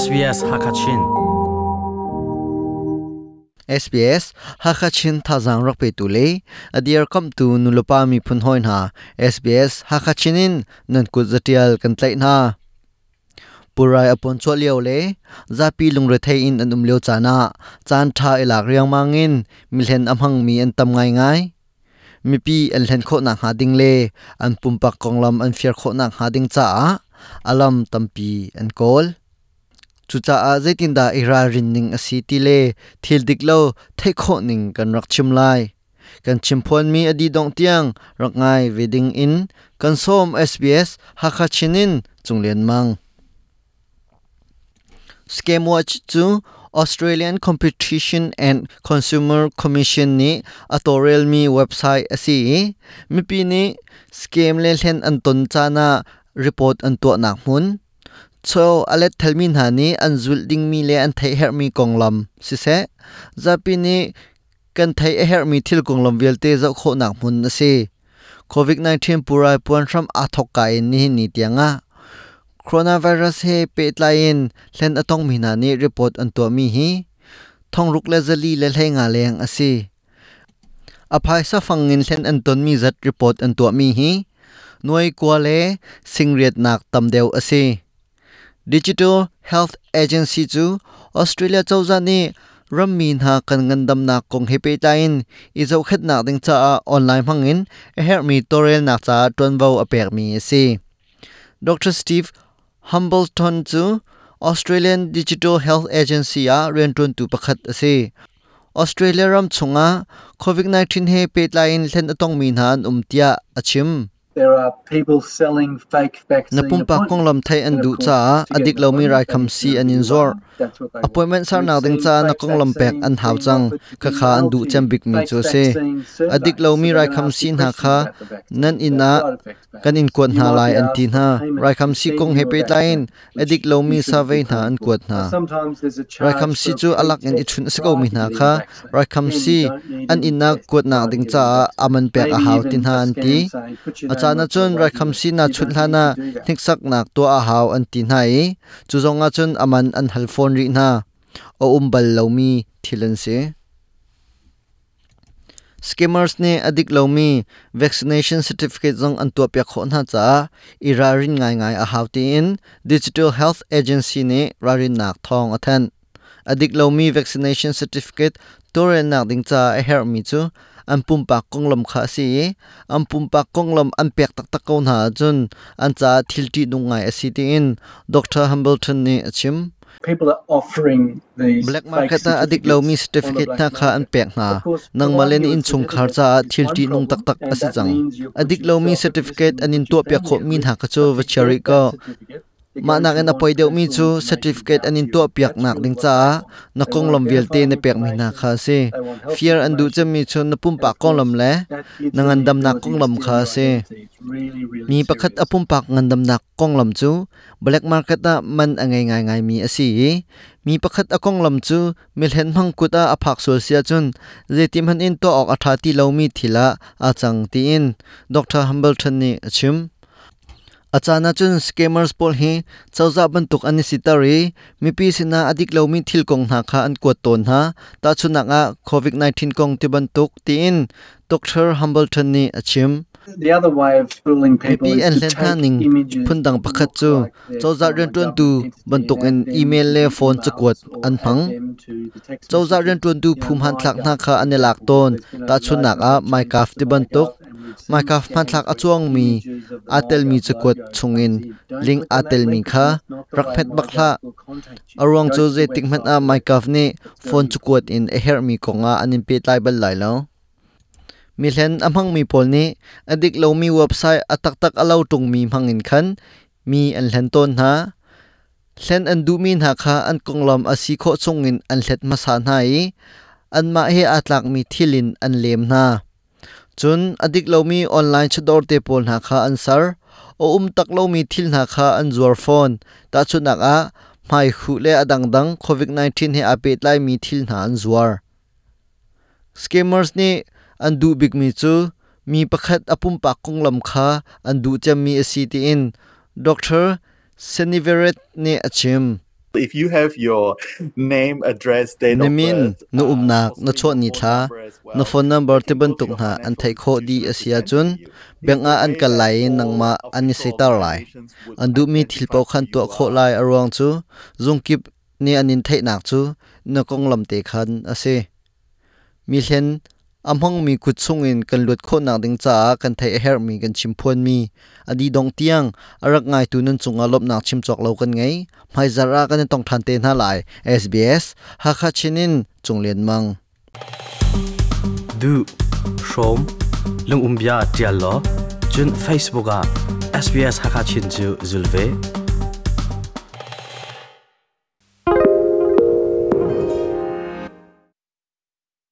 SBS Hakachin SBS Hakachin thazang rakpe tu le adier kam tu nulopa mi phun hoin ha SBS Hakachinin nan ku zatial kan tlai na purai apon cho liao le zapi lungre thei in an um leo chana chan tha ilak riang mangin. Milhen amhang mi an tam ngai ngai. Mi pi an len kho na ha ding le an pumpak konglam an fiar kho na ha ding cha alam tampi an kol. Chu cha a zaitin da ira rin ning asi ti le thil dik lo thei kho ning kan rak chim lai kan chimphon mi adi dong tiang rak ngai wedding in kan som SBS hakha chinin chunglen mang scam watch chu Australian Competition and Consumer Commission ni atorel mi website asi mi pi ni scam le hlen an ton chana report an to nak mun cho alet thelmin hani an zul ding mi le an thei her mi konglam si se zapini kan thei a her mi thil konglam velte zo kho nak mun na se covid 19 purai puan ram athok ka in ni ni tianga coronavirus he pe tlain hlen atong mi na ni report an to mi hi. Thong ruk le zali le hlei nga leng ase aphai sa fangin len an ton mi zat report an to mi hi. Noi kwa le singriat nak tam deu ase digital health agency chu australia chawza ni rammin ha kan ngandam na kong hepe tain izo khet na ding cha online hangin a her mi torel na cha ton vo apek mi ase dr steve Humbleton chu Australian Digital Health Agency a rentun tu pakhat ase Australia ram chunga COVID-19 he petlain hlen atong min han umtia achim There are people selling fake vaccine na pumpa kong lam thai an du cha adik lo mi rai kham si an in zor. appointment sar na ding cha na kong lam pek an hau chang kha kha an du cham bik mi chu se adik lo mi rai kham si na kha nan ina kan in kwat na lai an tin ha. rai kham si kong pe tain adik lo mi survey na an kwat na rai kham si chu alak in ichun se ko mi na kha rai kham si an ina kwat na ding cha aman pek a hau tin ha. an ti achana chun rai kham si na chut hlana thiksak nak to a hau an tin hai chu zonga chun aman an hal phone ri na. O umbal lomi thilan se scammers ne adik lomi vaccination certificate zong an to pya khon ha cha. Irarin ngai ngai a hauti in. Digital health agency ne rarin nak thong athan adik lomi vaccination certificate toren nak ding cha a her mi chu an pumpa konglom kha si. An pumpa konglom an pek tak tak kon ha chun. An cha thilti dungai asiti in. Dr hambleton ne achim people are offering these black market ta adik lo mi certificate na kha an pek na. Nang malen in chung khar cha thilti nung tak tak ase chang. adik lo mi certificate anin to pya kho min ha ka chu vachari ko ma nak en apoi deu mi chu certificate anin to piak nak ding cha na kong lom vel te ne pek mi na kha se fear an du cham mi chu na pum pa kong lom le na ngan dam na kong lom kha se mi pakhat apum pak ngan dam na kong lom chu black market na man angai ngai ngai mi asi mi pakhat akong lam chu milhen mang kuta aphak sol sia chun zetim han in to ok atha ti lo mi thila achang ti in dr hambleton ni achim achana chun scammers pol hi chawza ban tuk ani sitari mi pi sina adik lo mi thil kong na kha an ko ton ha ta chuna nga covid 19 kong ti ban tuk ti in. Dr hambleton ni achim. The other way of fooling people is to take images phundang pakhat chu. chawza ren tun tu numbers, ban tuk en email le phone chakwat an phang. chawza ren tun tu phum han thlak na kha ane lak report ton ta chunak up a changes my to ti my ban tuk gov, achuang mi atel mi chukot chungin ling atel mi kha rakphet bakla arong chu je the tingman a website ne phone chukot in a her mi konga anin pe tlai bal lai lo. Mi hlen amhang mi pol ni adik lo mi website atak tak alo tung mi mangin khan. Mi an hlen ton ha hlen an du mi na kha an konglom asi kho chungin an hlet ma sa nai an ma he atlak mi thilin an lem na chun adik lo mi online chador te pol na kha an sar, o um tak lo mi thil na kha an zuar phone. Ta chunak a, mai khu le adang dang covid 19 he apet lai mi thil na an zuar. Scammers ni, an du big mi chu, mi pakhat apum pa konglam kha, an du cham mi asiti in doctor seniveret ne achim if you have your name address then no min no umnak no cho ni tha no phone number te ban tuk na an thai kho di asia chun bank a an kalai nang ma ani se tar lai an du mi thil pau khan to kho lai arong chu zung kip ni anin thai nak chu na kong lam te khan ase mi hen amhong mi kut chung in kan lut kho nak ding cha kan thai her mi kan chim phuan mi adi dong tiang arak ngai tu nan chunga lop nak chim chok lo kan ngai mai zara kan tong than te na lai sbs ha kha chinin chunglen mang du shom lung umbia tial lo chun facebook a sbs ha kha chin chu zulve